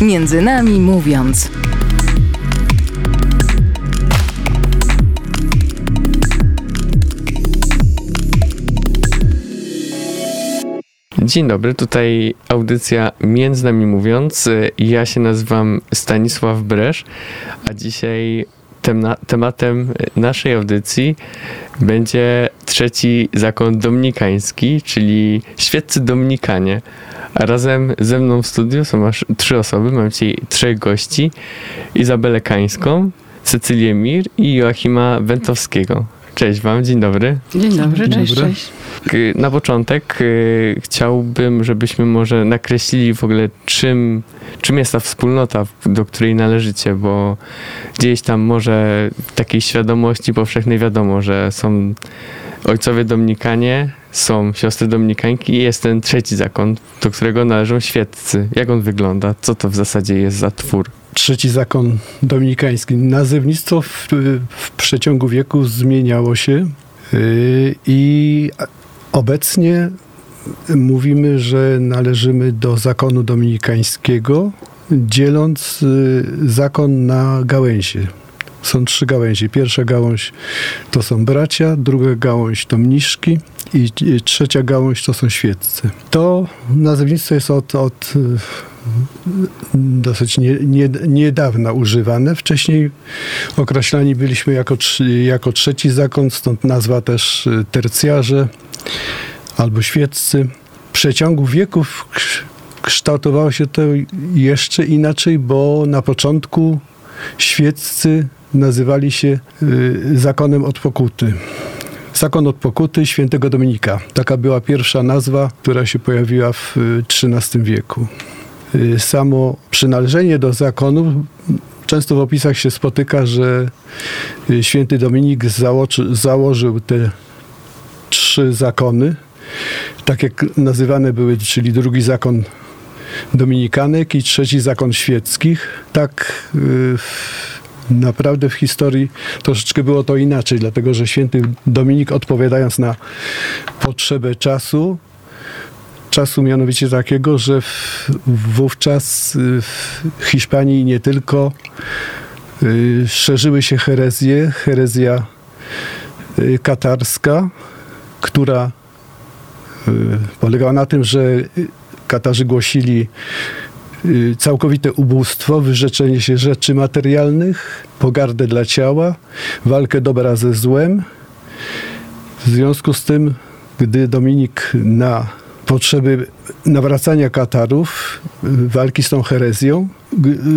Między nami mówiąc. Dzień dobry, tutaj audycja Między nami mówiąc. Ja się nazywam Stanisław Bresz, a dzisiaj tema tematem naszej audycji będzie trzeci zakon dominikański, czyli świeccy dominikanie. A razem ze mną w studiu są aż trzy osoby, mam dzisiaj trzech gości. Izabelę Kańską, Cecylię Mir i Joachima Wentowskiego. Cześć Wam, dzień dobry. Dzień dobry, dzień cześć, dobry. cześć. Na początek chciałbym, żebyśmy może nakreślili w ogóle czym, czym jest ta wspólnota, do której należycie, bo gdzieś tam może w takiej świadomości powszechnej wiadomo, że są ojcowie dominikanie, są siostry dominikańki i jest ten trzeci zakon, do którego należą świeccy. Jak on wygląda? Co to w zasadzie jest za twór? trzeci zakon dominikański. Nazewnictwo w, w przeciągu wieku zmieniało się yy, i obecnie mówimy, że należymy do zakonu dominikańskiego, dzieląc yy, zakon na gałęzie. Są trzy gałęzie. Pierwsza gałąź to są bracia, druga gałąź to mniszki i trzecia gałąź to są świeccy. To nazewnictwo jest od, od dosyć nie, nie, niedawna używane. Wcześniej określani byliśmy jako, jako trzeci zakon, stąd nazwa też y, tercjarze albo świeccy. W przeciągu wieków kształtowało się to jeszcze inaczej, bo na początku świeccy nazywali się y, zakonem od pokuty. Zakon od pokuty świętego Dominika. Taka była pierwsza nazwa, która się pojawiła w XIII y, wieku. Y, samo przynależenie do zakonu często w opisach się spotyka, że święty Dominik założy, założył te trzy zakony, tak jak nazywane były, czyli drugi zakon dominikanek i trzeci zakon świeckich. Tak naprawdę w historii troszeczkę było to inaczej, dlatego że święty Dominik odpowiadając na potrzebę czasu, czasu mianowicie takiego, że w, wówczas y, w Hiszpanii nie tylko y, szerzyły się herezje, herezja y, katarska, która polegała na tym, że Katarzy głosili całkowite ubóstwo, wyrzeczenie się rzeczy materialnych, pogardę dla ciała, walkę dobra ze złem. W związku z tym, gdy Dominik na potrzeby nawracania Katarów, walki z tą herezją,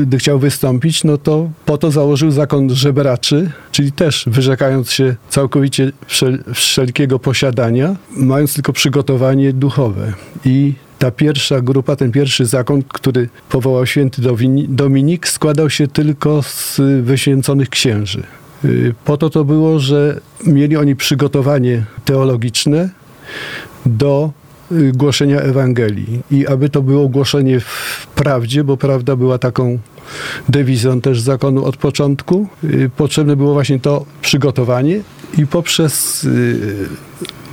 gdy chciał wystąpić, no to po to założył zakon żebraczy, czyli też wyrzekając się całkowicie wszel wszelkiego posiadania, mając tylko przygotowanie duchowe. I ta pierwsza grupa, ten pierwszy zakon, który powołał święty Dominik, składał się tylko z wyświęconych księży. Y, po to to było, że mieli oni przygotowanie teologiczne do Y, głoszenia Ewangelii. I aby to było głoszenie w prawdzie, bo prawda była taką dewizą też zakonu od początku, y, potrzebne było właśnie to przygotowanie i poprzez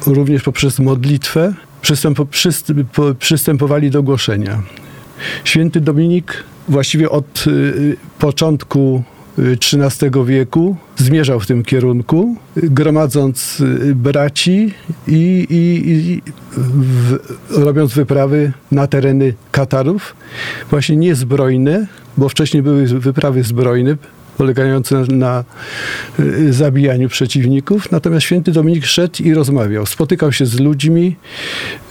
również poprzez modlitwę przystępowali do głoszenia. Święty Dominik właściwie od początku XIII wieku zmierzał w tym kierunku, gromadząc y, braci i, i, i w, robiąc wyprawy na tereny Katarów, właśnie niezbrojne, bo wcześniej były wyprawy zbrojne, polegający na, na y, zabijaniu przeciwników. Natomiast święty Dominik szedł i rozmawiał. Spotykał się z ludźmi,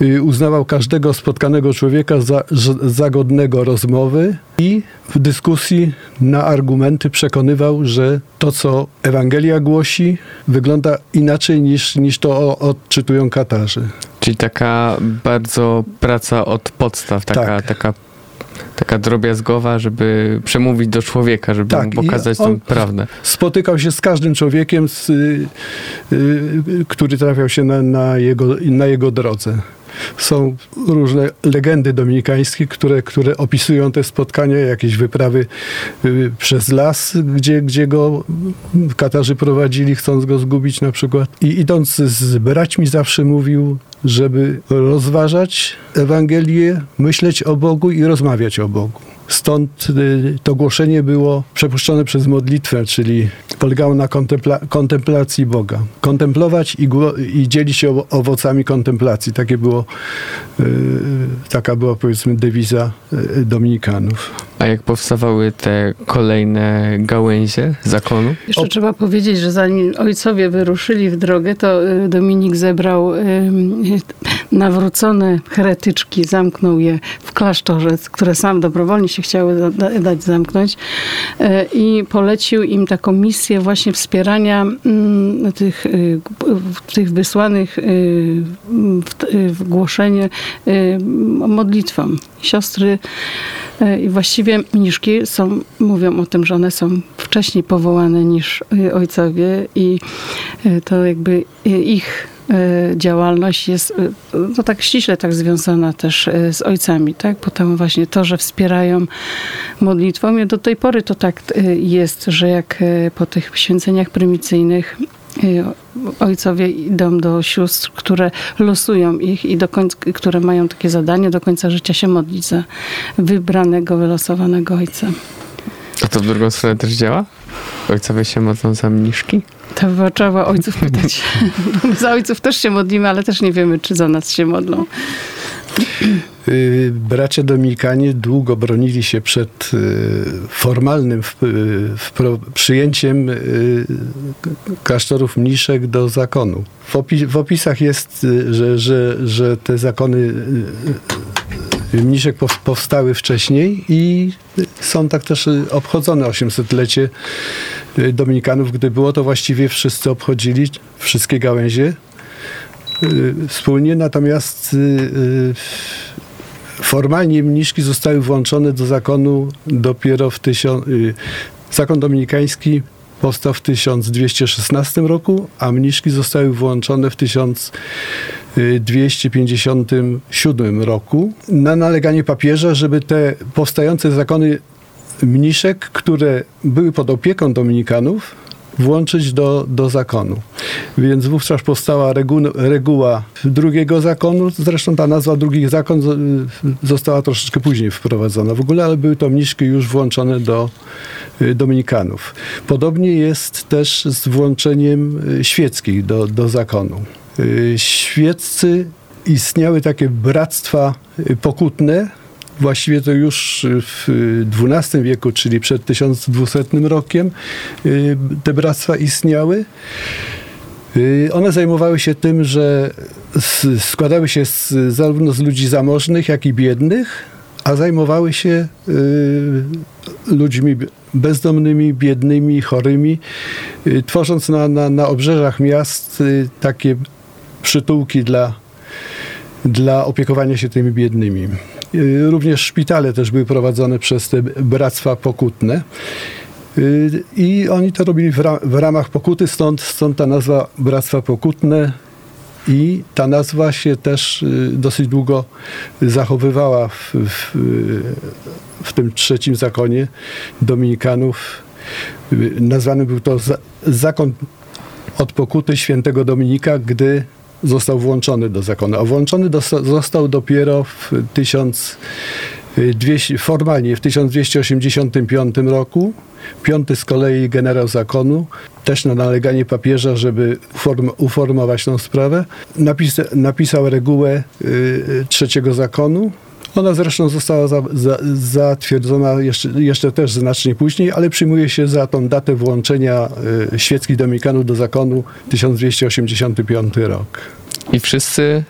y, uznawał każdego spotkanego człowieka za, za godnego rozmowy i w dyskusji na argumenty przekonywał, że to, co Ewangelia głosi, wygląda inaczej niż, niż to odczytują Katarzy. Czyli taka bardzo praca od podstaw, taka, tak. taka taka drobiazgowa, żeby przemówić do człowieka, żeby tak, mu pokazać tą prawdę. Spotykał się z każdym człowiekiem, z, y, y, który trafiał się na, na, jego, na jego drodze. Są różne legendy dominikańskie, które, które opisują te spotkania, jakieś wyprawy y, przez las, gdzie, gdzie go Katarzy prowadzili, chcąc go zgubić na przykład. I idąc z braćmi zawsze mówił, żeby rozważać Ewangelię, myśleć o Bogu i rozmawiać o Bogu. Stąd y, to głoszenie było przepuszczone przez modlitwę, czyli polegało na kontempla kontemplacji Boga. Kontemplować i, i dzielić się owocami kontemplacji. Takie było, y, taka była powiedzmy dewiza y, dominikanów. A jak powstawały te kolejne gałęzie zakonu? Jeszcze o... trzeba powiedzieć, że zanim ojcowie wyruszyli w drogę, to Dominik zebrał nawrócone heretyczki, zamknął je w klasztorze, które sam dobrowolnie się chciały dać zamknąć e, i polecił im taką misję właśnie wspierania mm, tych, y, tych wysłanych y, w głoszenie y, modlitwą. Siostry i właściwie mniszki są, mówią o tym, że one są wcześniej powołane niż ojcowie i to jakby ich działalność jest no tak ściśle tak związana też e, z ojcami, tak? Potem właśnie to, że wspierają modlitwą do tej pory to tak jest, że jak po tych święceniach prymicyjnych ojcowie idą do sióstr, które losują ich i do końca, które mają takie zadanie do końca życia się modlić za wybranego, wylosowanego ojca. A to w drugą stronę też działa? Ojcowie się modlą za mniszki? To trzeba ojców pytać. Za ojców też się modlimy, ale też nie wiemy, czy za nas się modlą. Y, bracia Dominikanie długo bronili się przed y, formalnym przyjęciem y, klasztorów mniszek do zakonu. W, opisach jest, że, że, że te zakony mniszek powstały wcześniej i są tak też obchodzone 800-lecie Dominikanów. Gdy było to właściwie wszyscy obchodzili, wszystkie gałęzie wspólnie, natomiast Formalnie mniszki zostały włączone do zakonu dopiero w tysiąc... Zakon dominikański powstał w 1216 roku, a mniszki zostały włączone w 1257 roku na naleganie papieża, żeby te powstające zakony mniszek, które były pod opieką dominikanów, włączyć do, do zakonu. Więc wówczas powstała regu, reguła drugiego zakonu. Zresztą ta nazwa drugi zakon została troszeczkę później wprowadzona w ogóle, ale były to mniszki już włączone do y, dominikanów. Podobnie jest też z włączeniem y, świeckich do, do zakonu. Y, świeccy istniały takie bractwa pokutne, właściwie to już w XII wieku, czyli przed 1200 rokiem, y, te bractwa istniały. Y, one zajmowały się tym, że składały się z, zarówno z ludzi zamożnych, jak i biednych, a zajmowały się y, ludźmi bezdomnymi, biednymi, chorymi, tworząc na, na, na obrzeżach miast takie przytułki dla, dla opiekowania się tymi biednymi. Y, również szpitale też były prowadzone przez te bractwa pokutne. Y, I oni to robili w, ramach pokuty, stąd, stąd ta nazwa Bractwa Pokutne. I ta nazwa się też y, dosyć długo zachowywała w, w, w tym trzecim zakonie Dominikanów. Nazwany był to zakon od pokuty świętego Dominika, gdy został włączony do zakonu, a włączony do, został dopiero w 1200, formalnie w 1285 roku. Piąty z kolei generał zakonu, też na naleganie papieża, żeby uform, uformować tą sprawę, napis, napisał regułę y, trzeciego zakonu, ona zresztą została za, za, zatwierdzona jeszcze, jeszcze też znacznie później, ale przyjmuje się za tą datę włączenia y, świeckich dominikanów do zakonu 1285 rok. I wszyscy,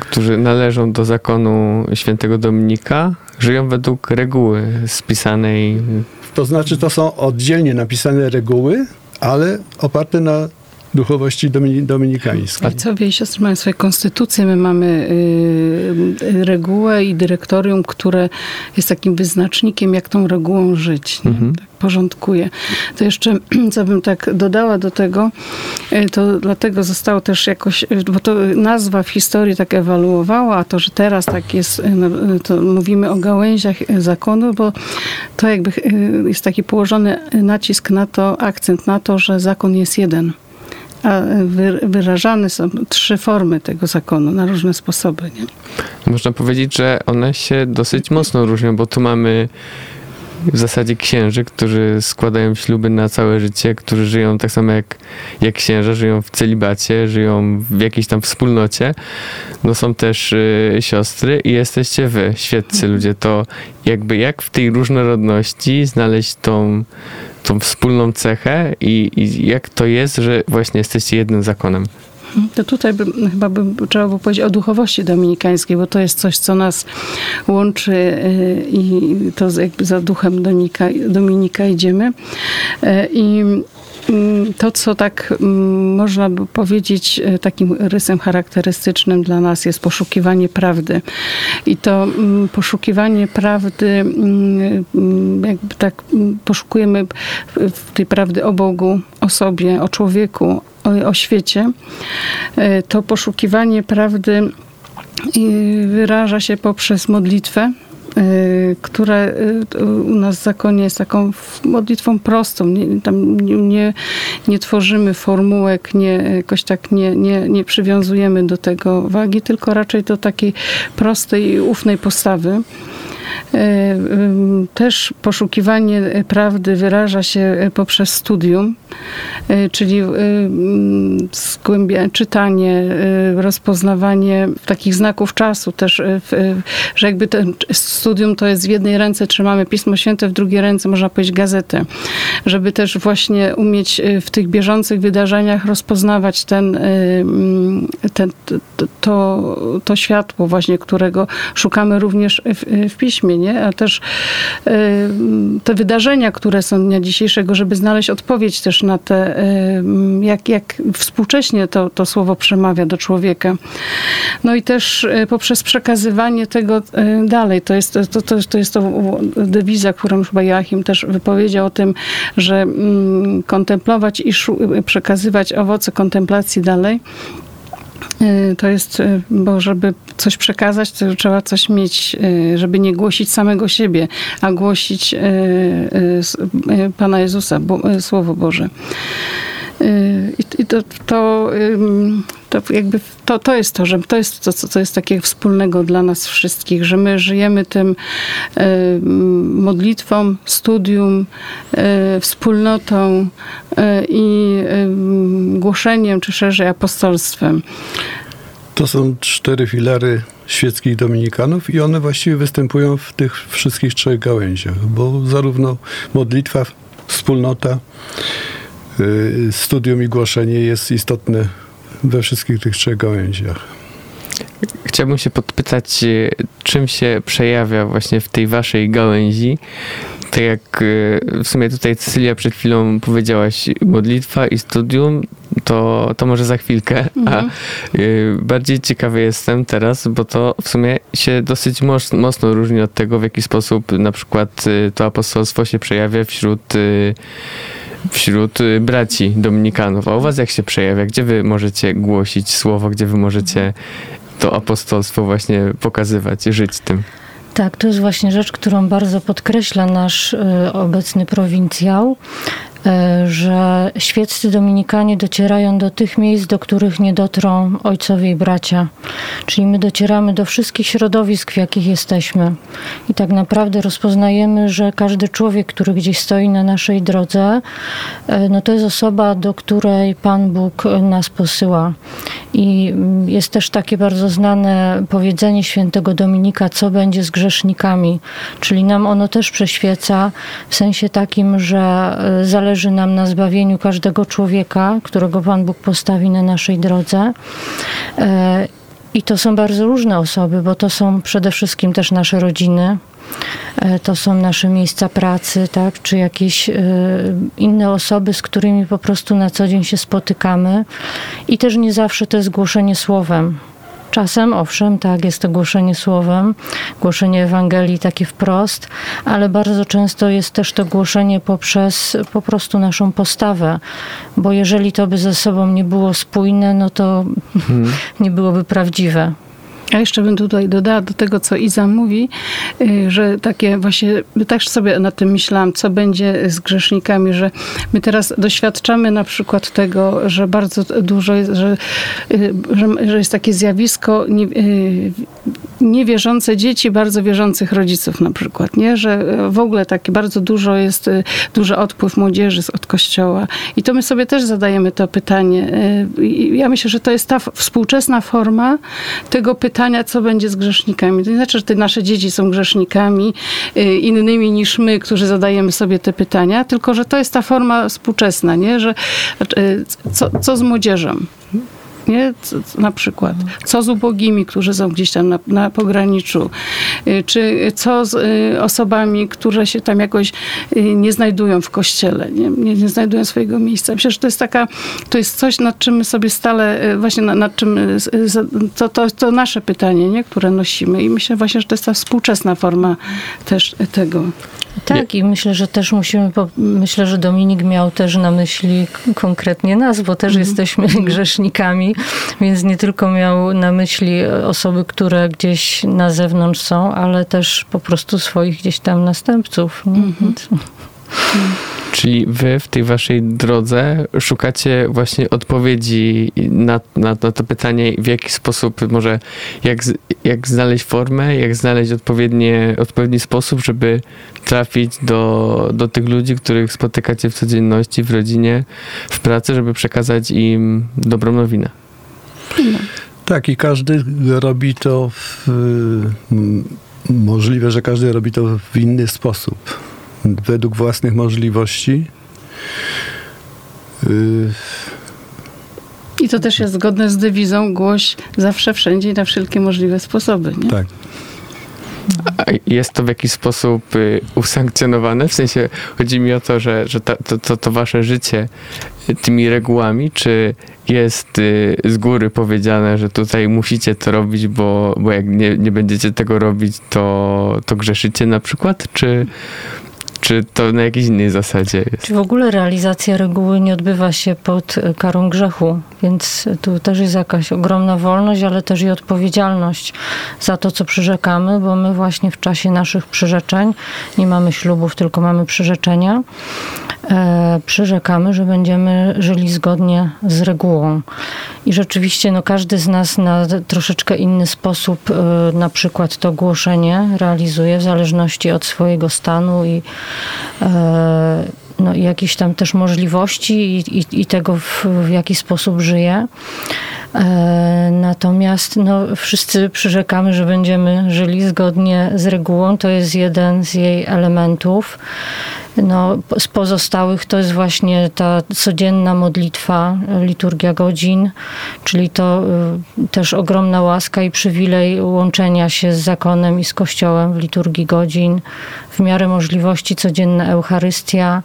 którzy należą do zakonu świętego Dominika, żyją według reguły spisanej. To znaczy, to są oddzielnie napisane reguły, ale oparte na duchowości dominikańskiej. Ojcowie i siostry mają swoje konstytucje. My mamy y, regułę i dyrektorium, które jest takim wyznacznikiem, jak tą regułą żyć. Mhm. Tak porządkuje. To jeszcze, co bym tak dodała do tego, y, to dlatego zostało też jakoś, bo to nazwa w historii tak ewaluowała, a to, że teraz tak jest, y, no, to mówimy o gałęziach zakonu, bo to jakby jest taki położony nacisk na to, akcent na to, że zakon jest jeden a wyrażane są trzy formy tego zakonu na różne sposoby. Nie? Można powiedzieć, że one się dosyć mocno różnią, bo tu mamy w zasadzie księży, którzy składają śluby na całe życie, którzy żyją tak samo jak, jak księża, żyją w celibacie, żyją w jakiejś tam wspólnocie. No są też y, siostry i jesteście wy, świeccy ludzie. To jakby jak w tej różnorodności znaleźć tą, tą wspólną cechę i, i jak to jest, że właśnie jesteście jednym zakonem? To tutaj by, chyba by trzeba było powiedzieć o duchowości dominikańskiej, bo to jest coś, co nas łączy y, i to jakby za duchem Dominika, Dominika idziemy. Y, I to, co tak mm, można by powiedzieć y, takim rysem charakterystycznym dla nas jest poszukiwanie prawdy. I to mm, poszukiwanie prawdy, jakby tak poszukujemy tej prawdy o Bogu, o sobie, o człowieku, o, o świecie, e, to poszukiwanie prawdy wyraża się poprzez modlitwę, e, która e, u nas w zakonie jest taką modlitwą prostą. Nie, tam nie, nie tworzymy formułek, nie, jakoś tak nie, nie, nie przywiązujemy do tego wagi, tylko raczej do takiej prostej i ufnej postawy. E, też poszukiwanie prawdy wyraża się poprzez studium, e, czyli czytanie, e, rozpoznawanie takich znaków czasu też, że jakby ten studium to jest w jednej ręce trzymamy Pismo Święte, w drugiej ręce można powiedzieć gazetę, żeby też właśnie umieć w tych bieżących wydarzeniach rozpoznawać ten, ten to, to światło właśnie, którego szukamy również w, w piśmie piśmie, nie? a też y, te wydarzenia, które są dnia dzisiejszego, żeby znaleźć odpowiedź też na te, y, jak, jak współcześnie to, to słowo przemawia do człowieka. No i też y, poprzez przekazywanie tego dalej. To jest to, to, to, jest to dewiza, którą chyba Joachim też wypowiedział o tym, że mm, kontemplować i przekazywać owoce kontemplacji dalej. Y, to jest, y, bo żeby coś przekazać, to trzeba coś mieć, y, żeby nie głosić samego siebie, a głosić Pana Jezusa, Słowo Boże. I to, to, to jakby to, to jest to, że to jest to, co jest takiego wspólnego dla nas wszystkich, że my żyjemy tym modlitwą, studium, wspólnotą i głoszeniem, czy szerzej apostolstwem. To są cztery filary świeckich dominikanów i one właściwie występują w tych wszystkich trzech gałęziach, bo zarówno modlitwa, wspólnota, y, studium i głoszenie jest istotne we wszystkich tych trzech gałęziach. Chciałbym się podpytać, y, czym się przejawia właśnie w tej waszej gałęzi tak jak y, w sumie tutaj Cecylia przed chwilą powiedziałaś, modlitwa i studium, to, to może za chwilkę, mhm. a y, bardziej ciekawy jestem teraz, bo to w sumie się dosyć mocno różni od tego, w jaki sposób na przykład y, to apostolstwo się przejawia wśród wśród braci dominikanów. A u was jak się przejawia? Gdzie wy możecie głosić słowo? Gdzie wy możecie to apostolstwo właśnie pokazywać, żyć tym? Tak, to jest właśnie rzecz, którą bardzo podkreśla nasz y, obecny prowincjał, że świeccy dominikanie docierają do tych miejsc, do których nie dotrą ojcowie i bracia. Czyli my docieramy do wszystkich środowisk, w jakich jesteśmy. I tak naprawdę rozpoznajemy, że każdy człowiek, który gdzieś stoi na naszej drodze, e, no to jest osoba, do której Pan Bóg nas posyła. I jest też takie bardzo znane powiedzenie świętego Dominika, co będzie z grzesznikami. Czyli nam ono też prześwieca w sensie takim, że e, zależy zależy nam na zbawieniu każdego człowieka, którego Pan Bóg postawi na naszej drodze. E, I to są bardzo różne osoby, bo to są przede wszystkim też nasze rodziny, e, to są nasze miejsca pracy, tak, czy jakieś e, inne osoby, z którymi po prostu na co dzień się spotykamy. I też nie zawsze to jest głoszenie słowem. Czasem, owszem, tak, jest to głoszenie słowem, głoszenie Ewangelii takie wprost, ale bardzo często jest też to głoszenie poprzez po prostu naszą postawę, bo jeżeli to by ze sobą nie było spójne, no to hmm. nie byłoby prawdziwe. Ja jeszcze bym tutaj dodała do tego, co Iza mówi, y, że takie właśnie, też sobie nad tym myślałam, co będzie z grzesznikami, że my teraz doświadczamy na przykład tego, że bardzo dużo jest, że, y, że, że jest takie zjawisko nie, y, niewierzące dzieci, bardzo wierzących rodziców na przykład, nie? Że w ogóle takie bardzo dużo jest, duży odpływ młodzieży od kościoła. I to my sobie też zadajemy to pytanie. Ja myślę, że to jest ta współczesna forma tego pytania, pytania, co będzie z grzesznikami. To nie znaczy, że te nasze dzieci są grzesznikami y, innymi niż my, którzy zadajemy sobie te pytania, tylko że to jest ta forma współczesna, nie? że y, co, co z młodzieżą? Nie? Na przykład. Co z ubogimi, którzy są gdzieś tam na, na pograniczu? Y, czy co z y, osobami, które się tam jakoś y, nie znajdują w kościele, nie, nie, nie znajdują swojego miejsca? Przecież to jest taka, to jest coś, nad czym my sobie stale, właśnie nad, nad czym, to, to, to nasze pytanie, nie? które nosimy. I myślę właśnie, że to jest ta współczesna forma też tego. Tak, i myślę, że też musimy, myślę, że Dominik miał też na myśli konkretnie nas, bo też mhm. jesteśmy grzesznikami, więc nie tylko miał na myśli osoby, które gdzieś na zewnątrz są, ale też po prostu swoich gdzieś tam następców. Mhm. Czyli wy w tej waszej drodze szukacie właśnie odpowiedzi na, na, na to pytanie, w jaki sposób może, jak, jak znaleźć formę, jak znaleźć odpowiednie, odpowiedni sposób, żeby trafić do, do tych ludzi, których spotykacie w codzienności, w rodzinie, w pracy, żeby przekazać im dobrą nowinę. Tak, i każdy robi to w, możliwe, że każdy robi to w inny sposób według własnych możliwości. I to też jest zgodne z dewizą głoś zawsze, wszędzie i na wszelkie możliwe sposoby. Nie? Tak. Jest to w jakiś sposób y, usankcjonowane? W sensie chodzi mi o to, że, że ta, to, to, to wasze życie tymi regułami, czy jest y, z góry powiedziane, że tutaj musicie to robić, bo, bo jak nie, nie będziecie tego robić, to, to grzeszycie na przykład? Czy czy to na jakiejś innej zasadzie jest? Czy w ogóle realizacja reguły nie odbywa się pod e, karą grzechu? Więc tu też jest jakaś ogromna wolność, ale też i odpowiedzialność za to, co przyrzekamy, bo my właśnie w czasie naszych przyrzeczeń, nie mamy ślubów, tylko mamy przyrzeczenia, e, przyrzekamy, że będziemy żyli zgodnie z regułą. I rzeczywiście no, każdy z nas na troszeczkę inny sposób e, na przykład to głoszenie realizuje w zależności od swojego stanu i no, jakieś tam też możliwości i, i, i tego, w, w, jaki sposób żyje. E, natomiast no, wszyscy przyrzekamy, że będziemy żyli zgodnie z regułą. To jest jeden z jej elementów. No, z pozostałych to jest właśnie ta codzienna modlitwa, liturgia godzin, czyli to y, też ogromna łaska i przywilej łączenia się z zakonem i z Kościołem w liturgii godzin. W miarę możliwości codzienna Eucharystia,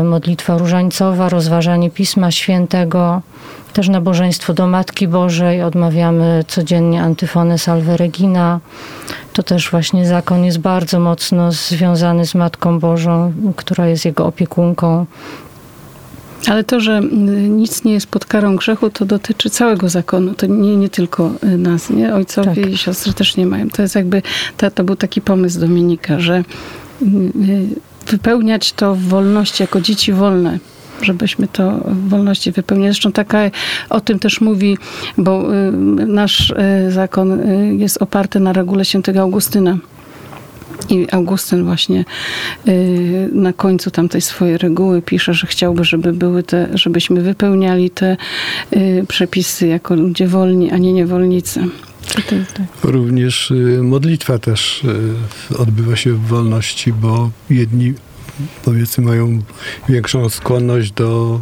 y, modlitwa różańcowa, rozważanie Pisma Świętego. Też nabożeństwo do Matki Bożej odmawiamy codziennie antyfonę Salve Regina. To też właśnie zakon jest bardzo mocno związany z Matką Bożą, która jest jego opiekunką. Ale to, że nic nie jest pod karą grzechu, to dotyczy całego zakonu. To nie, nie tylko nas, nie? Ojcowie tak. i siostry też nie mają. To jest jakby, to, to był taki pomysł Dominika, że y, wypełniać to w wolności jako dzieci wolne żebyśmy to w wolności wypełniali. Zresztą taka, o tym też mówi, bo y, nasz y, zakon y, jest oparty na regule świętego Augustyna. I Augustyn właśnie na końcu tamtej swojej reguły pisze, że chciałby, żeby były te, żebyśmy wypełniali te przepisy jako ludzie wolni, a nie niewolnicy. Tak. Również modlitwa też odbywa się w wolności, bo jedni powiedzmy mają większą skłonność do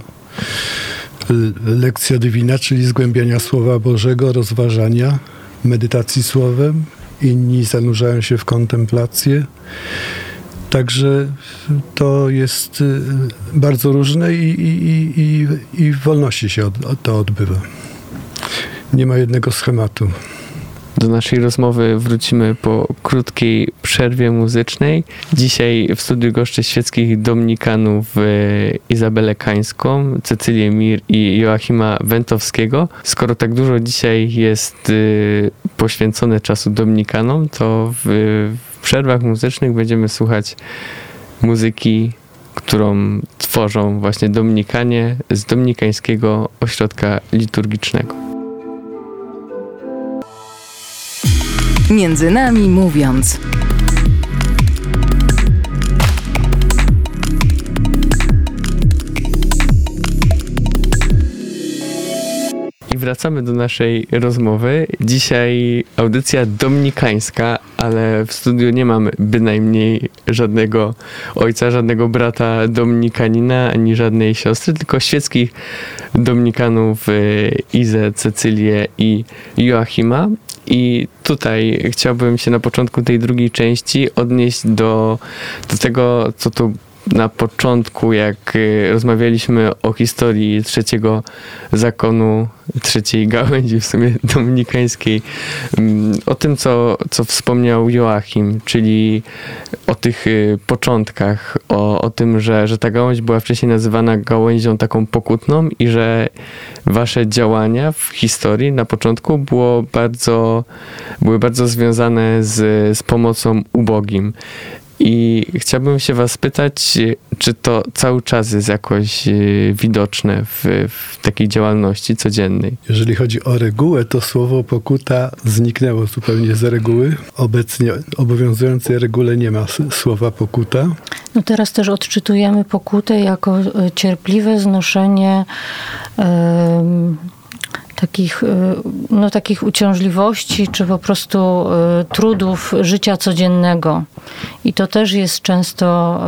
lekcja dywina, czyli zgłębiania Słowa Bożego, rozważania, medytacji Słowem. Inni zanurzają się w kontemplację. Także to jest y, bardzo różne i, i, i, i w wolności się to odbywa. Nie ma jednego schematu. Do naszej rozmowy wrócimy po krótkiej przerwie muzycznej. Dzisiaj w studiu goszczę świeckich dominikanów Izabelę Kańską, Cecylię Mir i Joachima Wentowskiego. Skoro tak dużo dzisiaj jest e, poświęcone czasu Dominikanom, to w przerwach muzycznych będziemy słuchać muzyki, którą tworzą właśnie Dominikanie z Dominikańskiego Ośrodka Liturgicznego. Między nami mówiąc. I wracamy do naszej rozmowy. Dzisiaj audycja dominikańska, ale w studiu nie mamy bynajmniej żadnego ojca, żadnego brata dominikanina, ani żadnej siostry, tylko świeckich dominikanów y, Izę, Cecylię i Joachima. I tutaj chciałbym się na początku tej drugiej części odnieść do, do tego, co tu na początku, jak y, rozmawialiśmy o historii trzeciego zakonu, trzeciej gałęzi w sumie dominikańskiej, mm, o tym, co, co wspomniał Joachim, czyli o tych y, początkach, o, o tym, że, że ta gałąź była wcześniej nazywana gałęzią taką pokutną i że wasze działania w historii na początku było bardzo, były bardzo związane z, z pomocą ubogim. I chciałbym się Was pytać, czy to cały czas jest jakoś y, widoczne w, w takiej działalności codziennej? Jeżeli chodzi o regułę, to słowo pokuta zniknęło zupełnie z reguły. Obecnie obowiązującej regule nie ma słowa pokuta. No teraz też odczytujemy pokutę jako e, cierpliwe znoszenie takich, e, no, takich uciążliwości, czy po prostu e, trudów życia codziennego. I to też jest często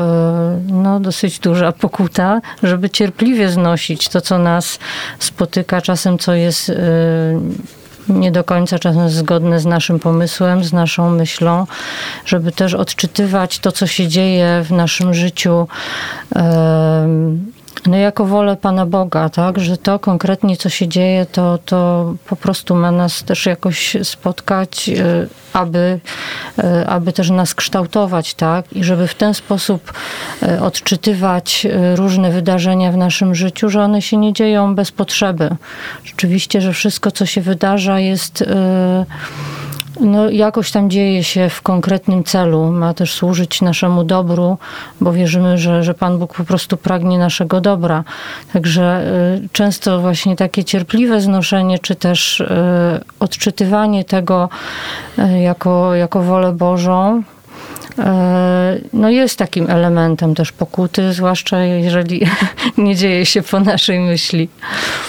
no, dosyć duża pokuta, żeby cierpliwie znosić to, co nas spotyka, czasem co jest nie do końca czasem zgodne z naszym pomysłem, z naszą myślą, żeby też odczytywać to, co się dzieje w naszym życiu no jako wolę Pana Boga, tak, że to konkretnie, co się dzieje, to, to po prostu ma nas też jakoś spotkać, e, aby, e, aby też nas kształtować, tak, i żeby w ten sposób e, odczytywać różne wydarzenia w naszym życiu, że one się nie dzieją bez potrzeby. Rzeczywiście, że wszystko, co się wydarza, jest no, jakoś tam dzieje się w konkretnym celu, ma też służyć naszemu dobru, bo wierzymy, że, że Pan Bóg po prostu pragnie naszego dobra. Także y, często właśnie takie cierpliwe znoszenie, czy też y, odczytywanie tego y, jako, jako wolę Bożą, no jest takim elementem też pokuty, zwłaszcza jeżeli nie dzieje się po naszej myśli.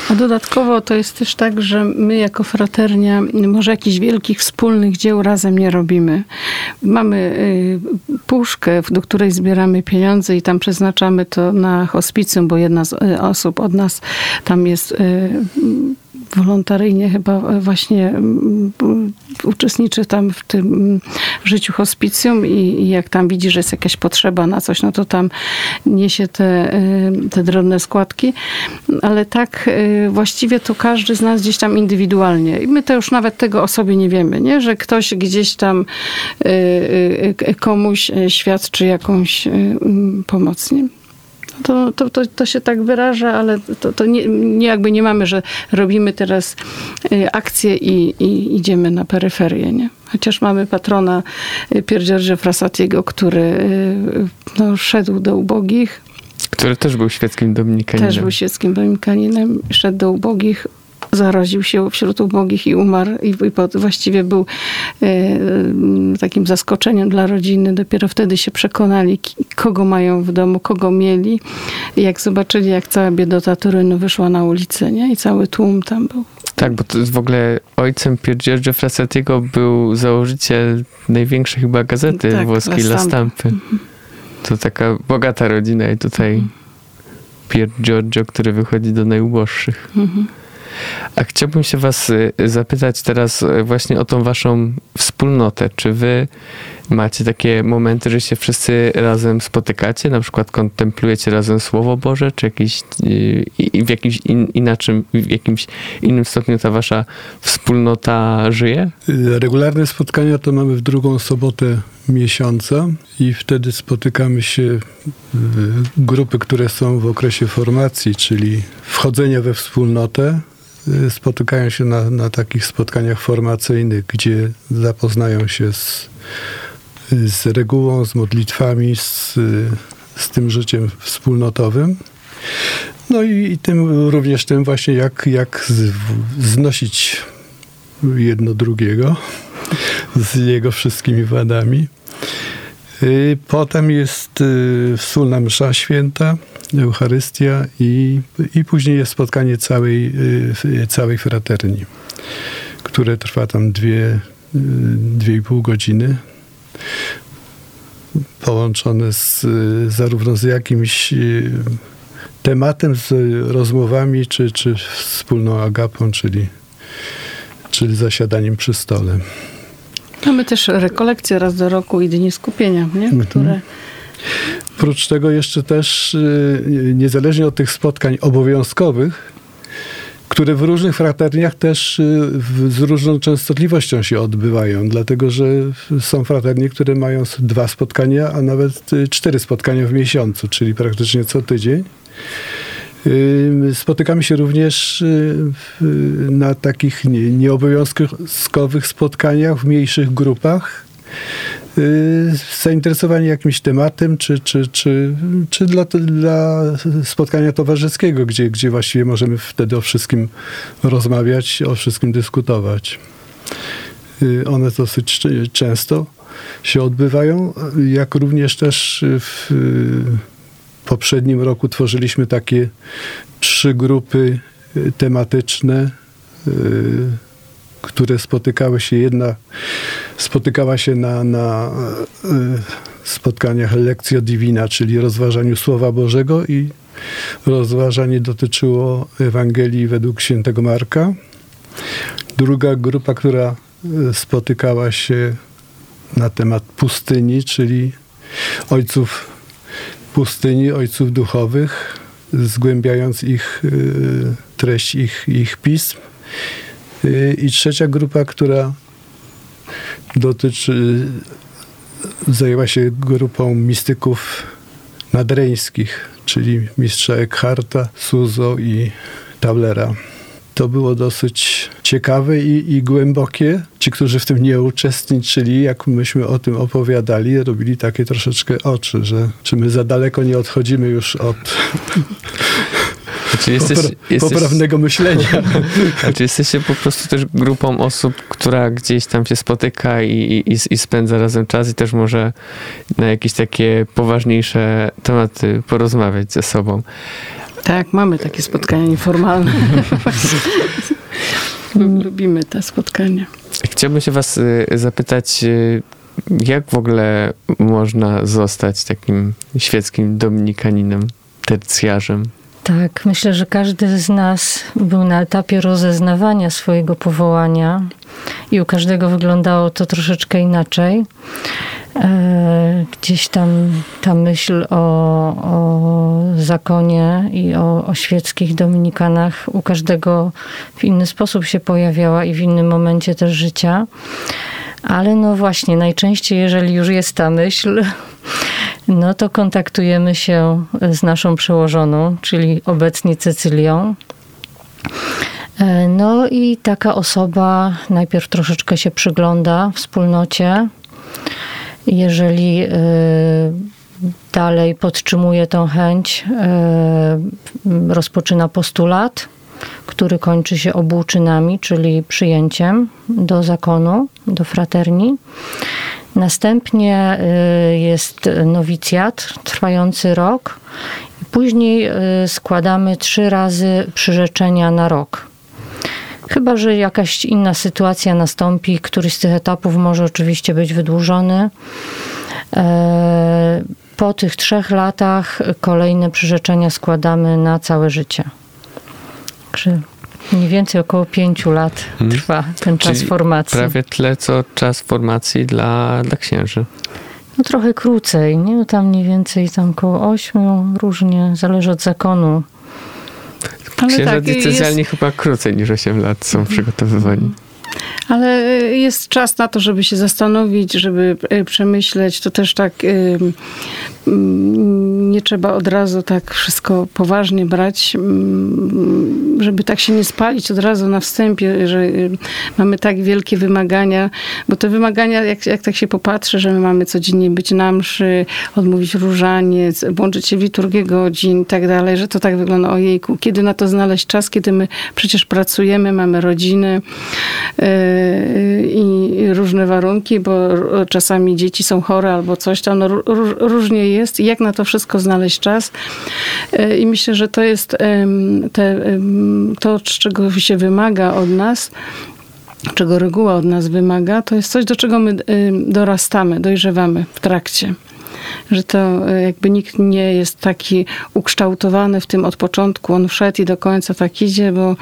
A dodatkowo to jest też tak, że my jako fraternia może jakichś wielkich wspólnych dzieł razem nie robimy. Mamy y, puszkę, do której zbieramy pieniądze i tam przeznaczamy to na hospicjum, bo jedna z y, osób od nas tam jest y, wolontaryjnie chyba właśnie uczestniczy tam w tym życiu hospicjum i, i, jak tam widzi, że jest jakaś potrzeba na coś, no to tam niesie te, y, te drobne składki. Ale tak y, właściwie to każdy z nas gdzieś tam indywidualnie. I my to już nawet tego o sobie nie wiemy, nie? że ktoś gdzieś tam y, komuś świadczy jakąś pomoc. Nie? to, to, to, to się tak wyraża, ale to, to nie, nie jakby nie mamy, że robimy teraz akcję i, i idziemy na peryferię, nie? Chociaż mamy patrona y, Pier Giorgio Frassatiego, który y, no, szedł do ubogich. Który też był świeckim dominikaninem. Też był świeckim dominikaninem. Szedł do ubogich, zaraził się wśród ubogich i umarł i, i pod, właściwie był e, takim zaskoczeniem dla rodziny. Dopiero wtedy się przekonali, kogo mają w domu, kogo mieli. I jak zobaczyli, jak cała biedota Turynu wyszła na ulicę, nie? I cały tłum tam był. Tak, bo to jest w ogóle ojcem Pier Giorgio Frassatiego był założyciel największej chyba gazety tak, włoskiej La Stampy. To taka bogata rodzina i tutaj mhm. Pier Giorgio, który wychodzi do najuboższych. Mhm. A chciałbym się was y, zapytać teraz y, właśnie o tą waszą wspólnotę. Czy wy macie takie momenty, że się wszyscy razem spotykacie, na przykład kontemplujecie razem Słowo Boże, czy jakiś, y, w jakimś in, inaczym, w jakimś innym stopniu ta wasza wspólnota żyje? Regularne spotkania to mamy w drugą sobotę miesiąca i wtedy spotykamy się grupy, które są w okresie formacji, czyli wchodzenia we wspólnotę, spotykają się na, na takich spotkaniach formacyjnych, gdzie zapoznają się z, z regułą, z modlitwami, z, z tym życiem wspólnotowym. No i, i tym również tym właśnie, jak, jak z, znosić jedno drugiego z jego wszystkimi wadami. Y, Potem jest y, wspólna msza święta, Eucharystia i, i później jest spotkanie całej, y, całej fraterni, które trwa tam dwie, dwie i pół godziny. Połączone z, zarówno z jakimś tematem, z rozmowami, czy, czy wspólną agapą, czyli, czyli zasiadaniem przy stole. Mamy też rekolekcje raz do roku i dni skupienia, nie? Mhm. które Oprócz tego jeszcze też y, niezależnie od tych spotkań obowiązkowych, które w różnych fraterniach też y, z różną częstotliwością się odbywają, dlatego że są fraternie, które mają dwa spotkania, a nawet y, cztery spotkania w miesiącu, czyli praktycznie co tydzień. Spotykamy się również y, na takich nie- nieobowiązkowych spotkaniach w mniejszych grupach, y, zainteresowani jakimś tematem, czy, czy, czy, czy dla, dla spotkania towarzyskiego, gdzie, gdzie właściwie możemy wtedy o wszystkim rozmawiać, o wszystkim dyskutować. Y, One dosyć często się odbywają, jak również też w poprzednim roku tworzyliśmy takie trzy grupy y, tematyczne, y, które spotykały się. Jedna spotykała się na, na y, spotkaniach Lekcja Divina, czyli rozważaniu Słowa Bożego i rozważanie dotyczyło Ewangelii według świętego Marka. Druga grupa, która spotykała się na temat pustyni, czyli ojców pustyni, ojców duchowych, zgłębiając ich y, treść ich, ich pism. Y, I trzecia grupa, która dotyczy, zajęła się grupą mistyków nadreńskich, czyli mistrza Eckharta, Suzo i Taulera. To było dosyć ciekawe i, i głębokie. Ci, którzy w tym nie uczestniczyli, jak myśmy o tym opowiadali, robili takie troszeczkę oczy, że czy my za daleko nie odchodzimy już od Czy jesteś, popra- jesteś, poprawnego myślenia. a czy jesteście po prostu też grupą osób, która gdzieś tam się spotyka i, i, i spędza razem czas i też może na jakieś takie poważniejsze tematy porozmawiać ze sobą? Tak, mamy takie spotkania nieformalne. Lubimy te spotkania. Chciałbym się was y, zapytać, y, jak w ogóle można zostać takim świeckim dominikaninem, tercjarzem? Tak, myślę, że każdy z nas był na etapie rozeznawania swojego powołania i u każdego wyglądało to troszeczkę inaczej. E, Gdzieś tam ta myśl o, o zakonie i o, o świeckich dominikanach u każdego w inny sposób się pojawiała i w innym momencie też życia. Ale no właśnie, najczęściej, jeżeli już jest ta myśl, no to kontaktujemy się z naszą przełożoną, czyli obecnie Cecylią. E, No i taka osoba najpierw troszeczkę się przygląda wspólnocie. Jeżeli e, dalej podtrzymuje tą chęć, e, rozpoczyna postulat, który kończy się obłóczynami, czyli przyjęciem do zakonu, do fraterni. Następnie y, jest nowicjat trwający rok. Później y, składamy trzy razy przyrzeczenia na rok. Chyba, że jakaś inna sytuacja nastąpi, któryś z tych etapów może oczywiście być wydłużony. E, Po tych trzech latach kolejne przyrzeczenia składamy na całe życie. Także mniej więcej około pięciu lat Mhm. trwa ten czas Czyli formacji. Prawie tyle, co czas formacji dla, dla księży. No trochę krócej, nie? Tam mniej więcej tam koło ośmiu, różnie, zależy od zakonu. Ale Księża tak, diecezjalni jest, chyba krócej niż 8 lat są przygotowywani. Ale jest czas na to, żeby się zastanowić, żeby e, przemyśleć. To też tak y, mm, nie trzeba od razu tak wszystko poważnie brać. Mm, żeby tak się nie spalić od razu na wstępie, że mamy tak wielkie wymagania, bo te wymagania, jak, jak tak się popatrzy, że my mamy codziennie być na mszy, odmówić różaniec, włączyć się w liturgię godzin i tak dalej, że to tak wygląda, ojejku, kiedy na to znaleźć czas, kiedy my przecież pracujemy, mamy rodziny i różne warunki, bo czasami dzieci są chore albo coś tam, no, różnie jest jak na to wszystko znaleźć czas. I myślę, że to jest te, to, czego się wymaga od nas, czego reguła od nas wymaga, to jest coś, do czego my dorastamy, dojrzewamy w trakcie że to e, jakby nikt nie jest taki ukształtowany w tym od początku, on wszedł i do końca tak idzie, bo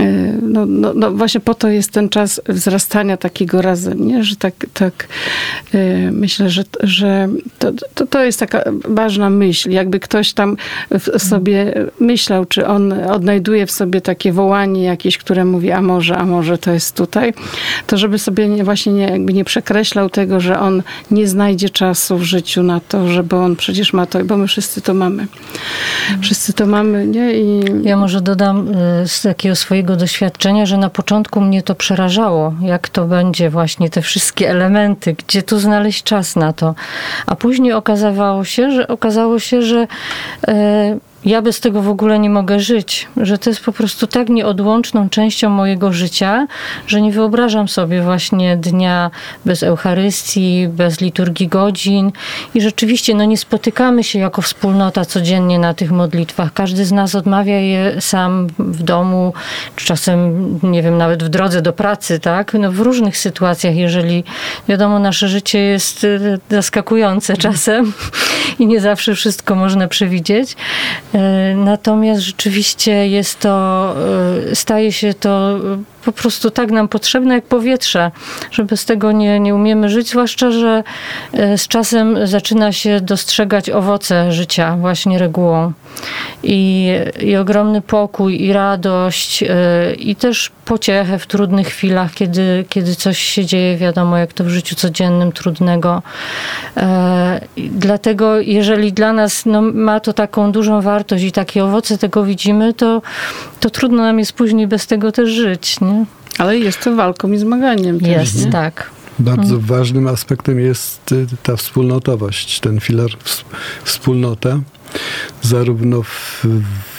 e, no, no, no właśnie po to jest ten czas wzrastania takiego razem, nie? że tak, tak e, myślę, że, że to, to, to jest taka ważna myśl, jakby ktoś tam w sobie myślał, czy on odnajduje w sobie takie wołanie jakieś, które mówi, a może, a może to jest tutaj, to żeby sobie nie, właśnie nie, jakby nie przekreślał tego, że on nie znajdzie czasu w życiu na to, żeby on przecież ma to, bo my wszyscy to mamy. Wszyscy to mamy, nie? I... Ja może dodam y, z takiego swojego doświadczenia, że na początku mnie to przerażało, jak to będzie właśnie te wszystkie elementy, gdzie tu znaleźć czas na to. A później okazało się, że okazało się, że e, ja bez tego w ogóle nie mogę żyć, że to jest po prostu tak nieodłączną częścią mojego życia, że nie wyobrażam sobie właśnie dnia bez Eucharystii, bez liturgii godzin i rzeczywiście no nie spotykamy się jako wspólnota codziennie na tych modlitwach. Każdy z nas odmawia je sam w domu, czy czasem, nie wiem, nawet w drodze do pracy, tak? No w różnych sytuacjach, jeżeli wiadomo, nasze życie jest y, zaskakujące czasem i nie zawsze wszystko można przewidzieć. E, natomiast rzeczywiście jest to, e, staje się to po prostu tak nam potrzebne jak powietrze, że bez tego nie, nie umiemy żyć, zwłaszcza, że e, z czasem zaczyna się dostrzegać owoce życia właśnie regułą. I, i ogromny pokój, i radość, i też pociechę w trudnych chwilach, kiedy, kiedy coś się dzieje, wiadomo, jak to w życiu codziennym trudnego. Dlatego, jeżeli dla nas no, ma to taką dużą wartość i takie owoce tego widzimy, to, to trudno nam jest później bez tego też żyć. Nie? Ale jest to walką i zmaganiem. Jest, też, tak. Bardzo hmm. ważnym aspektem jest y, ta wspólnotowość, ten filar wspólnota, zarówno w,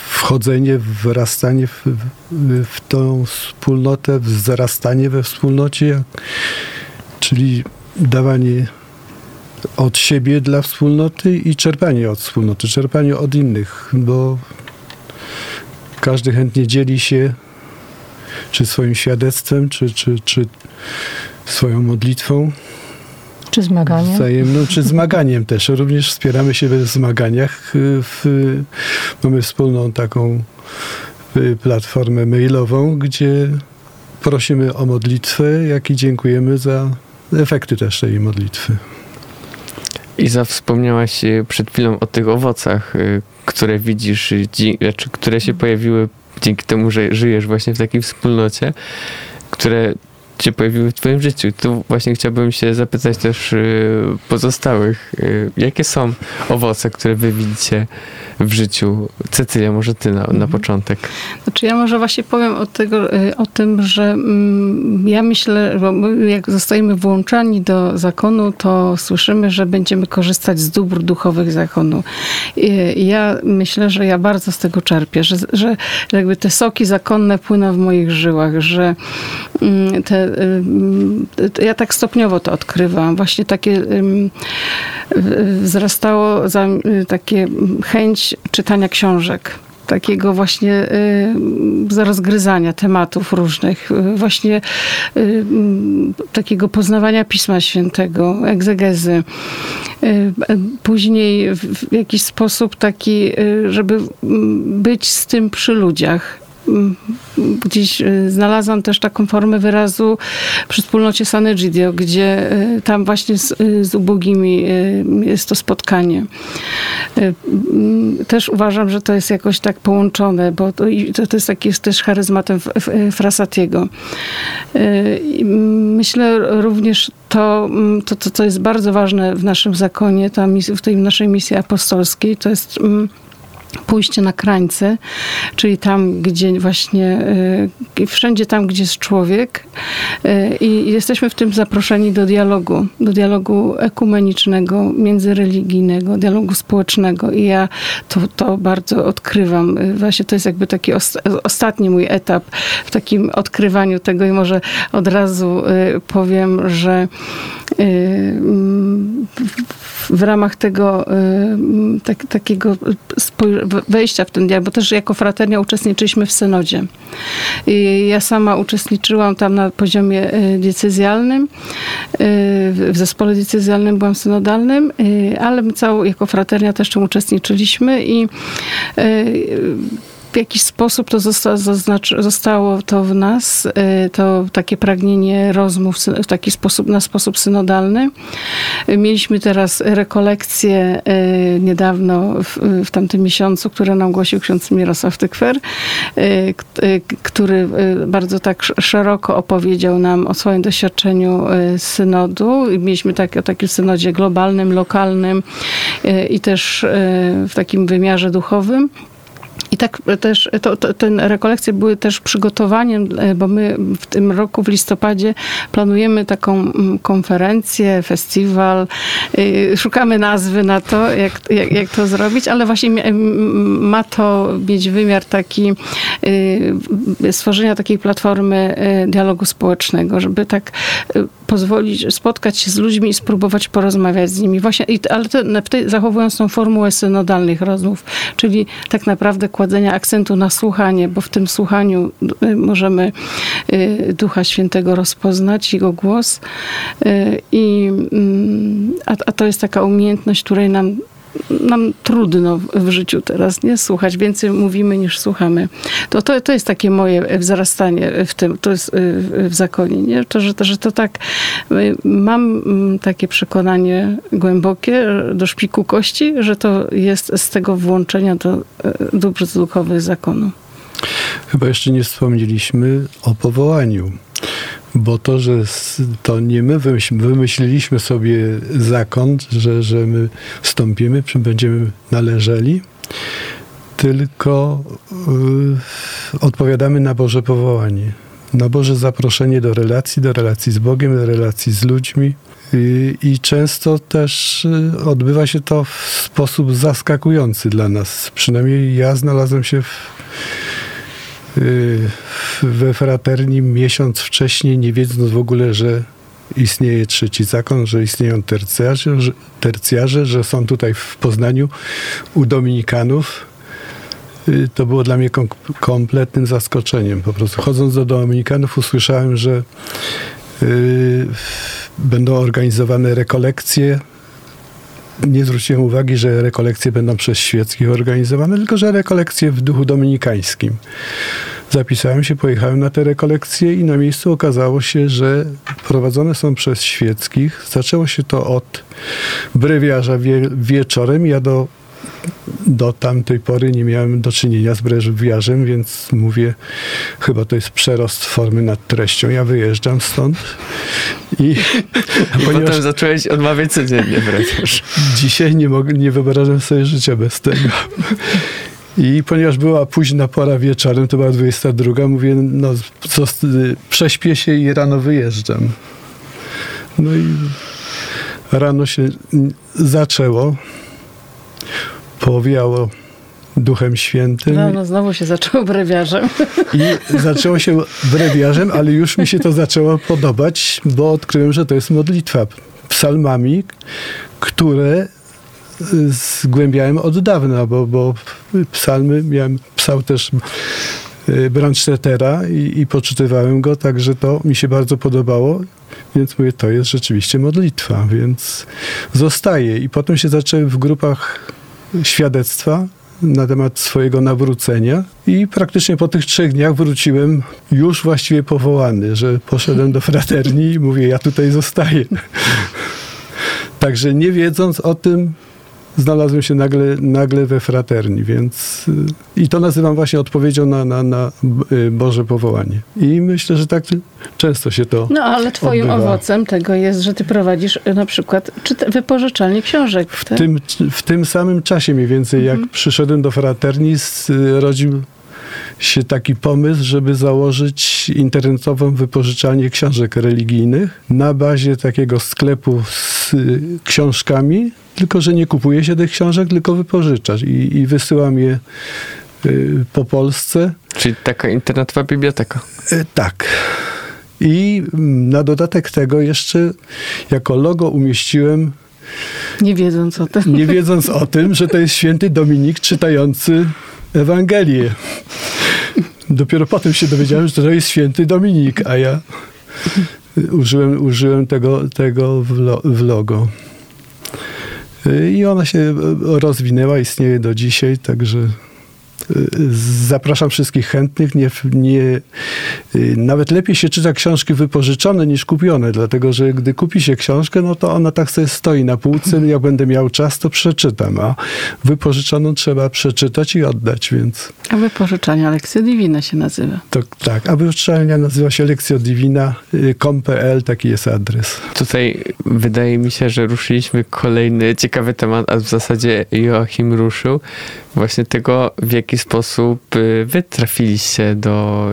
wchodzenie, wyrastanie w, w tą wspólnotę, zarastanie we wspólnocie, czyli dawanie od siebie dla wspólnoty i czerpanie od wspólnoty, czerpanie od innych, bo każdy chętnie dzieli się czy swoim świadectwem, czy, czy, czy swoją modlitwą. Czy zmaganiem. Wzajemną, czy zmaganiem też. Również wspieramy się w zmaganiach. W, mamy wspólną taką y, platformę mailową, gdzie prosimy o modlitwę, jak i dziękujemy za efekty też tej modlitwy. Iza, wspomniałaś e, przed chwilą o tych owocach, e, które widzisz, znaczy, które się pojawiły dzięki temu, że żyjesz właśnie w takiej wspólnocie, które się pojawiły w Twoim życiu. Tu właśnie chciałbym się zapytać też y, pozostałych, y, jakie są owoce, które Wy widzicie w życiu? Cecylia, może Ty na, na mhm. początek. Znaczy ja może właśnie powiem o, tego, y, o tym, że mm, ja myślę, bo jak zostajemy włączani do zakonu, to słyszymy, że będziemy korzystać z dóbr duchowych zakonu. I ja myślę, że ja bardzo z tego czerpię, że, że jakby te soki zakonne płyną w moich żyłach, że mm, te ja tak stopniowo to odkrywam. Właśnie takie wzrastało za, y, takie chęć czytania książek takiego właśnie y, rozgryzania tematów różnych, właśnie takiego poznawania Pisma Świętego, egzegezy. Później w jakiś sposób taki, żeby być z tym przy ludziach gdzieś y, znalazłam też taką formę wyrazu przy wspólnocie Sanegidio, gdzie y, tam właśnie z, y, z ubogimi jest to spotkanie. Też uważam, że to jest jakoś tak połączone, bo to, to jest taki jest też charyzmatem Frasatiego. Myślę również to, to, to, co jest bardzo ważne w naszym zakonie, w tej naszej misji apostolskiej, to jest pójście na krańce, czyli tam, gdzie właśnie, y, wszędzie tam, gdzie jest człowiek y, i jesteśmy w tym zaproszeni do dialogu, do dialogu ekumenicznego, międzyreligijnego, dialogu społecznego i ja to, to bardzo odkrywam. Y, Właśnie to jest jakby taki os- ostatni mój etap w takim odkrywaniu tego i może od razu powiem, że mm, w- w ramach tego y, tak, takiego wejścia w ten dialog, bo też jako fraternia uczestniczyliśmy w synodzie. I ja sama uczestniczyłam tam na poziomie y, diecezjalnym, y, w w zespole diecezjalnym byłam synodalnym, ale my jako fraternia też tam uczestniczyliśmy i w jakiś sposób to zostało to w nas, y, to takie pragnienie rozmów w taki sposób, na sposób synodalny. Mieliśmy teraz rekolekcję y, niedawno w, w tamtym miesiącu, które nam głosił ksiądz Mirosław Tykwer, y, który bardzo tak sz- szeroko opowiedział nam o swoim doświadczeniu synodu. Mieliśmy tak, o takim synodzie globalnym, lokalnym i też w takim wymiarze duchowym. I tak też to, to, te rekolekcje były też przygotowaniem, e, bo my w tym roku w listopadzie planujemy taką mm, konferencję, festiwal. Szukamy nazwy na to, jak, jak, jak to zrobić, ale właśnie ma to mieć wymiar taki y, stworzenia takiej platformy y, dialogu społecznego, żeby tak y, pozwolić spotkać się z ludźmi i spróbować porozmawiać z nimi. Właśnie, ale tej, zachowując tą formułę synodalnych rozmów, czyli tak naprawdę kładzenia akcentu na słuchanie, bo w tym słuchaniu y, możemy y, Ducha Świętego rozpoznać, Jego głos. Y, I, mm, a, a to jest taka umiejętność, której nam nam trudno w- życiu teraz, nie? Słuchać. Więcej mówimy niż słuchamy. To, to, to jest takie moje wzrastanie w tym, to jest y, w zakonie, nie? To, że, to, że to tak, y, mam mm, takie przekonanie głębokie y, do szpiku kości, że to jest z tego włączenia do dóbr duchowych zakonu. Chyba jeszcze nie wspomnieliśmy o powołaniu. Bo to, że to nie my wymyśl- wymyśliliśmy sobie zakon, że, że my wstąpimy, czy będziemy należeli, tylko y, odpowiadamy na Boże powołanie, na Boże zaproszenie do relacji, do relacji z Bogiem, do relacji z ludźmi. I często też y, odbywa się to w sposób zaskakujący dla nas. Przynajmniej ja znalazłem się w, we fraterni miesiąc wcześniej, nie wiedząc w ogóle, że istnieje trzeci zakon, że istnieją tercjarze, że, tercjarze, że są tutaj w Poznaniu u Dominikanów. Y, To było dla mnie kom- kompletnym zaskoczeniem. Po prostu chodząc do Dominikanów usłyszałem, że y, będą organizowane rekolekcje. Nie zwróciłem uwagi, że rekolekcje będą przez świeckich organizowane, tylko że rekolekcje w duchu dominikańskim. Zapisałem się, pojechałem na te rekolekcje i na miejscu okazało się, że prowadzone są przez świeckich. Zaczęło się to od brewiarza wie, wieczorem. Ja do, do tamtej pory nie miałem do czynienia z brewiarzem, więc mówię, chyba to jest przerost formy nad treścią. Ja wyjeżdżam stąd i I ponieważ potem zacząłeś odmawiać codziennie wręcz. dzisiaj nie, mogę, nie wyobrażam sobie życia bez tego. I ponieważ była późna pora wieczorem, to była 22, mówię, no co, prześpię się i rano wyjeżdżam. No i rano się zaczęło, powiało Duchem Świętym No, no znowu się zaczął brewiarzem. i zaczęło się brewiarzem, ale już mi się to zaczęło podobać, bo odkryłem, że to jest modlitwa psalmami, które zgłębiałem od dawna, bo, bo psalmy miałem, psał też y, Brandstättera i, i poczytywałem go, także to mi się bardzo podobało, więc mówię, to jest rzeczywiście modlitwa, więc zostaje. I potem się zaczęły w grupach świadectwa na temat swojego nawrócenia i praktycznie po tych trzech dniach wróciłem już właściwie powołany, że poszedłem do fraterni i mówię, ja tutaj zostaję. Także nie wiedząc o tym, znalazłem się nagle, nagle we fraterni, więc y, i to nazywam właśnie odpowiedzią na, na, na y, Boże powołanie. I myślę, że tak często się to No ale twoim odbywa. owocem tego jest, że ty prowadzisz y, na przykład czyta- wypożyczalnię książek. W tym, w tym samym czasie mniej więcej, jak przyszedłem do fraterni, zrodził się taki pomysł, żeby założyć internetową wypożyczalnię książek religijnych na bazie takiego sklepu z książkami, tylko że nie kupuje się tych książek, tylko wypożyczasz i, i wysyłam je y, po Polsce. Czyli taka internetowa biblioteka. E, Tak. I mm, na dodatek tego jeszcze jako logo umieściłem Nie wiedząc o tym. nie wiedząc o tym, że to jest święty Dominik czytający Ewangelię. Dopiero potem się dowiedziałem, że to jest święty Dominik, a ja użyłem, użyłem tego, tego w, lo, w logo. I ona się rozwinęła, istnieje do dzisiaj, także zapraszam wszystkich chętnych. Nie, nie, nawet lepiej się czyta książki wypożyczone niż kupione, dlatego że gdy kupi się książkę, no to ona tak sobie stoi na półce. Jak będę miał czas, to przeczytam, a wypożyczoną trzeba przeczytać i oddać, więc A wypożyczalnia Lekcja Divina się nazywa. to tak. A wypożyczalnia nazywa się Lekcja Divina.com.pl, taki jest adres. Tutaj wydaje mi się, że ruszyliśmy kolejny ciekawy temat, a w zasadzie Joachim ruszył właśnie tego, w jaki sposób y, wy trafiliście do,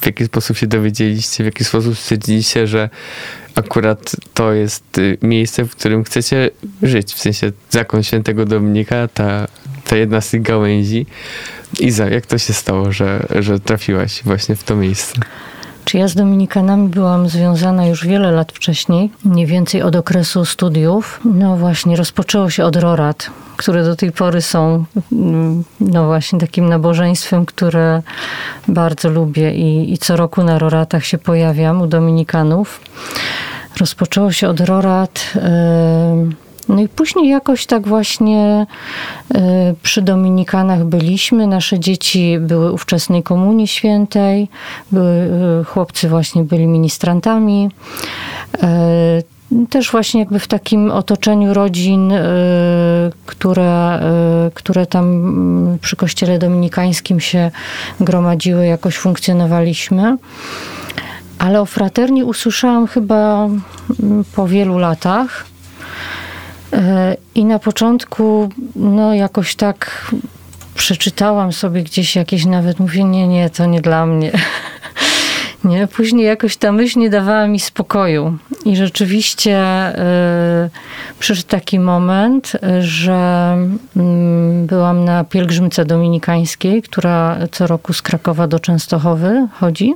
w jaki sposób się dowiedzieliście, w jaki sposób stwierdziliście, że akurat to jest y, miejsce, w którym chcecie żyć, w sensie zakon świętego Dominika, ta, ta jedna z tych gałęzi. Iza, jak to się stało, że, że trafiłaś właśnie w to miejsce? Czy ja z Dominikanami byłam związana już wiele lat wcześniej, mniej więcej od okresu studiów. No właśnie, rozpoczęło się od Rorat, które do tej pory są mm, no właśnie takim nabożeństwem, które bardzo lubię i, i co roku na Roratach się pojawiam u Dominikanów. Rozpoczęło się od Rorat. No i później jakoś tak właśnie y, przy Dominikanach byliśmy. Nasze dzieci były ówczesnej Komunii Świętej. Były, y, chłopcy właśnie byli ministrantami. Y, Też właśnie jakby w takim otoczeniu rodzin, y, które, y, które tam mm, przy kościele dominikańskim się gromadziły, jakoś funkcjonowaliśmy. Ale o fraterni usłyszałam chyba mm, po wielu latach. E, I na początku, no jakoś tak przeczytałam sobie gdzieś jakieś nawet, mówię, nie, nie, to nie dla mnie. Nie, później jakoś ta myśl nie dawała mi spokoju. I rzeczywiście y, przyszedł taki moment, że y, byłam na pielgrzymce dominikańskiej, która co roku z Krakowa do Częstochowy chodzi.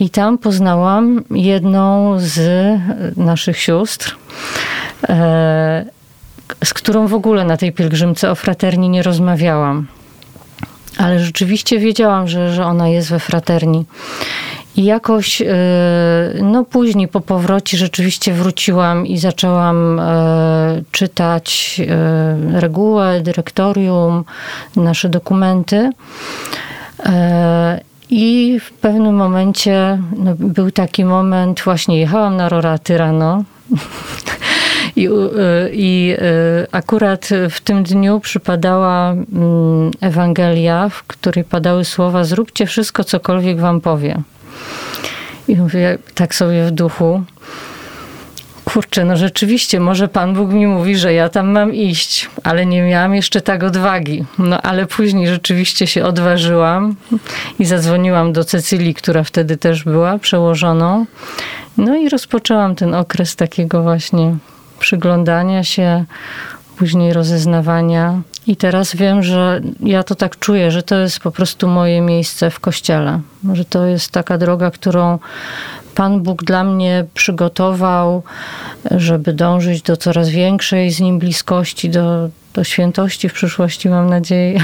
I tam poznałam jedną z naszych sióstr, z którą w ogóle na tej pielgrzymce o fraterni nie rozmawiałam. Ale rzeczywiście wiedziałam, że, że ona jest we fraterni. I jakoś, no później po powrocie rzeczywiście wróciłam i zaczęłam czytać regułę, dyrektorium, nasze dokumenty. I w pewnym momencie no, był taki moment, właśnie jechałam na Roraty rano. I, I akurat w tym dniu przypadała Ewangelia, w której padały słowa: Zróbcie wszystko, cokolwiek wam powie. I mówię tak sobie w duchu: Kurczę, no rzeczywiście, może Pan Bóg mi mówi, że ja tam mam iść, ale nie miałam jeszcze tak odwagi. No ale później rzeczywiście się odważyłam i zadzwoniłam do Cecylii, która wtedy też była przełożoną. No i rozpoczęłam ten okres takiego właśnie przyglądania się, później rozeznawania. I teraz wiem, że ja to tak czuję, że to jest po prostu moje miejsce w kościele. Że to jest taka droga, którą Pan Bóg dla mnie przygotował, żeby dążyć do coraz większej z Nim bliskości, do, do świętości w przyszłości, mam nadzieję.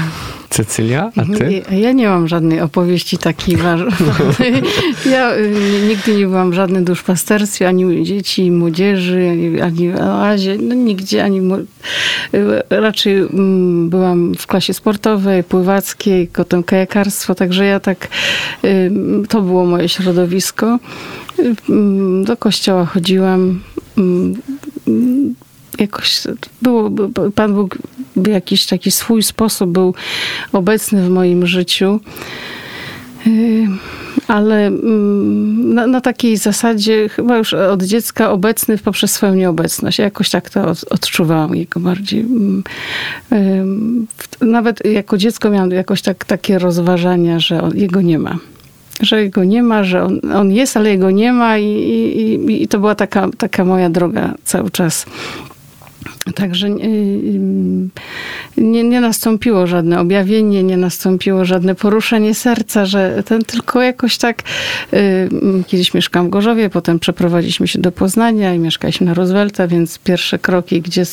Cecylia, a ty? Ja, nie mam żadnej opowieści takiej ważnej. Ja y, nigdy nie byłam w żadnym duszpasterstwie, ani u dzieci, młodzieży, ani, ani w oazie, no nigdzie, ani... y, Raczej mm, byłam w klasie sportowej, pływackiej, potem kajakarstwo, także ja tak... y, To było moje środowisko. Mm, Do kościoła chodziłam. Jak jakoś było, Pan Bóg w jakiś taki swój sposób był obecny w moim życiu. Y, ale mm, na, na, takiej zasadzie chyba już od dziecka obecny poprzez swoją nieobecność. Ja jakoś tak to odczuwałam jego bardziej. Mm, nawet jako dziecko miałam jakoś tak, takie rozważania, że on, jego nie ma że jego nie ma, że on, on jest, ale jego nie ma i, i, i to była taka, taka moja droga cały czas. Także y, y, nie, nie nastąpiło żadne objawienie, nie nastąpiło żadne poruszenie serca, że ten tylko jakoś tak. Y, kiedyś mieszkam w Gorzowie, potem przeprowadziliśmy się do Poznania i mieszkaliśmy na Roosevelta, więc pierwsze kroki, gdzie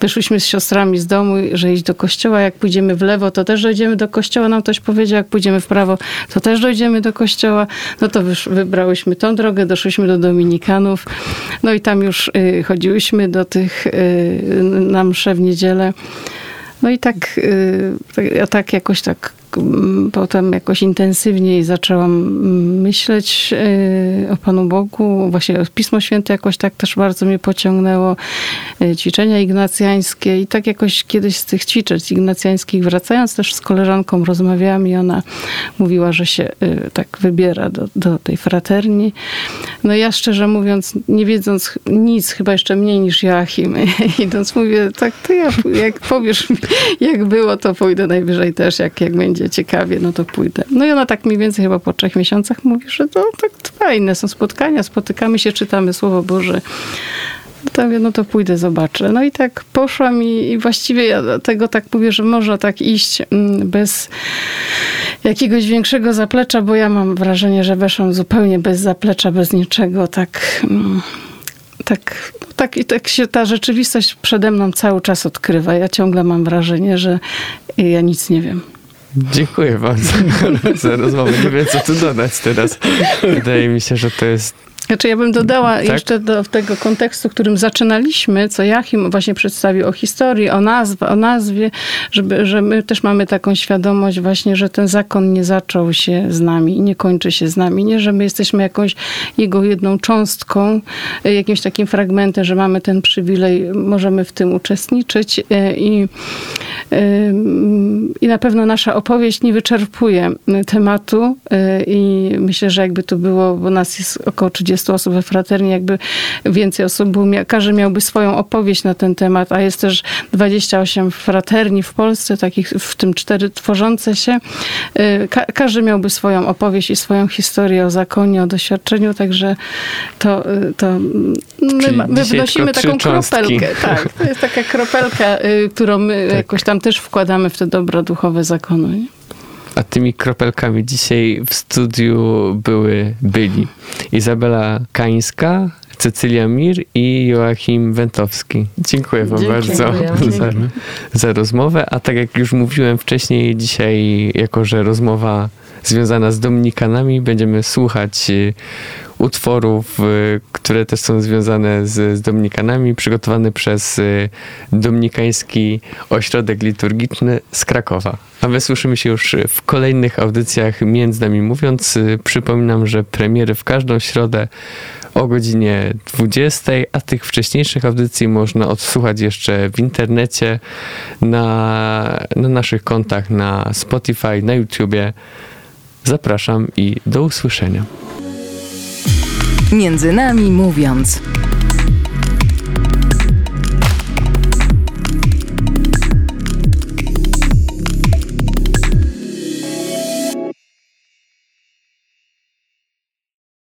wyszłyśmy z siostrami z domu, że iść do kościoła. Jak pójdziemy w lewo, to też dojdziemy do kościoła. Nam ktoś powiedział, jak pójdziemy w prawo, to też dojdziemy do kościoła. No to wybrałyśmy tą drogę, doszłyśmy do Dominikanów. No i tam już y, chodziłyśmy do tych, y, na msze w niedzielę. No i tak, y, tak, tak jakoś tak potem jakoś intensywniej zaczęłam myśleć e, o Panu Bogu. Właśnie Pismo Święte jakoś tak też bardzo mnie pociągnęło. E, ćwiczenia ignacjańskie i tak jakoś kiedyś z tych ćwiczeń ignacjańskich wracając też z koleżanką rozmawiałam i ona mówiła, że się e, tak wybiera do, do tej fraterni. No ja szczerze mówiąc, nie wiedząc nic, chyba jeszcze mniej niż Joachim, idąc mówię, tak to ja, jak powiesz mi, jak było, to pójdę najwyżej też, jak, jak będzie będzie ciekawie, no to pójdę. No i ona tak mniej więcej chyba po trzech miesiącach mówi, że to tak fajne są spotkania, spotykamy się, czytamy Słowo Boże. No to mówię, no to pójdę, zobaczę. No i tak poszłam i, i właściwie ja tego tak mówię, że można tak iść mm, bez jakiegoś większego zaplecza, bo ja mam wrażenie, że weszłam zupełnie bez zaplecza, bez niczego, tak mm, tak, tak, i tak się ta rzeczywistość przede mną cały czas odkrywa. Ja ciągle mam wrażenie, że ja nic nie wiem. Dziękuję bardzo za rozmowę. Nie wiem, co tu dodać teraz. Wydaje mi się, że to jest znaczy ja bym dodała tak? jeszcze do tego kontekstu, którym zaczynaliśmy, co Jachim właśnie przedstawił o historii, o, nazwie, o nazwie, żeby, że my też mamy taką świadomość właśnie, że ten zakon nie zaczął się z nami i nie kończy się z nami. Nie, że my jesteśmy jakąś jego jedną cząstką, jakimś takim fragmentem, że mamy ten przywilej, możemy w tym uczestniczyć e, i, e, i na pewno nasza opowieść nie wyczerpuje tematu e, i myślę, że jakby to było, bo nas jest około 30 20 osób we fraterni, jakby więcej osób było, każdy miałby swoją opowieść na ten temat, a jest też 28 fraterni w Polsce, takich w tym cztery tworzące się. Y, ka każdy miałby swoją opowieść i swoją historię o zakonie, o doświadczeniu, także to, y, to my, my wnosimy taką kropelkę. Tak, to jest taka kropelka, y, którą my tak. jakoś tam też wkładamy w te dobra duchowe zakonu. Nie? A tymi kropelkami dzisiaj w studiu były, byli Izabela Kańska, Cecylia Mir i Joachim Wentowski. Dziękuję Wam Dziękuję. bardzo za, za rozmowę. A tak jak już mówiłem wcześniej, dzisiaj, jako że rozmowa związana z Dominikanami, będziemy słuchać y, utworów, które też są związane z, z Dominikanami, przygotowane przez y, Dominikański Ośrodek Liturgiczny z Krakowa. A wysłyszymy się już w kolejnych audycjach Między Nami Mówiąc. Y, przypominam, że premiery w każdą środę o godzinie 20, a tych wcześniejszych audycji można odsłuchać jeszcze w internecie, na, na naszych kontach na Spotify, na YouTubie. Zapraszam i do usłyszenia. Między nami mówiąc.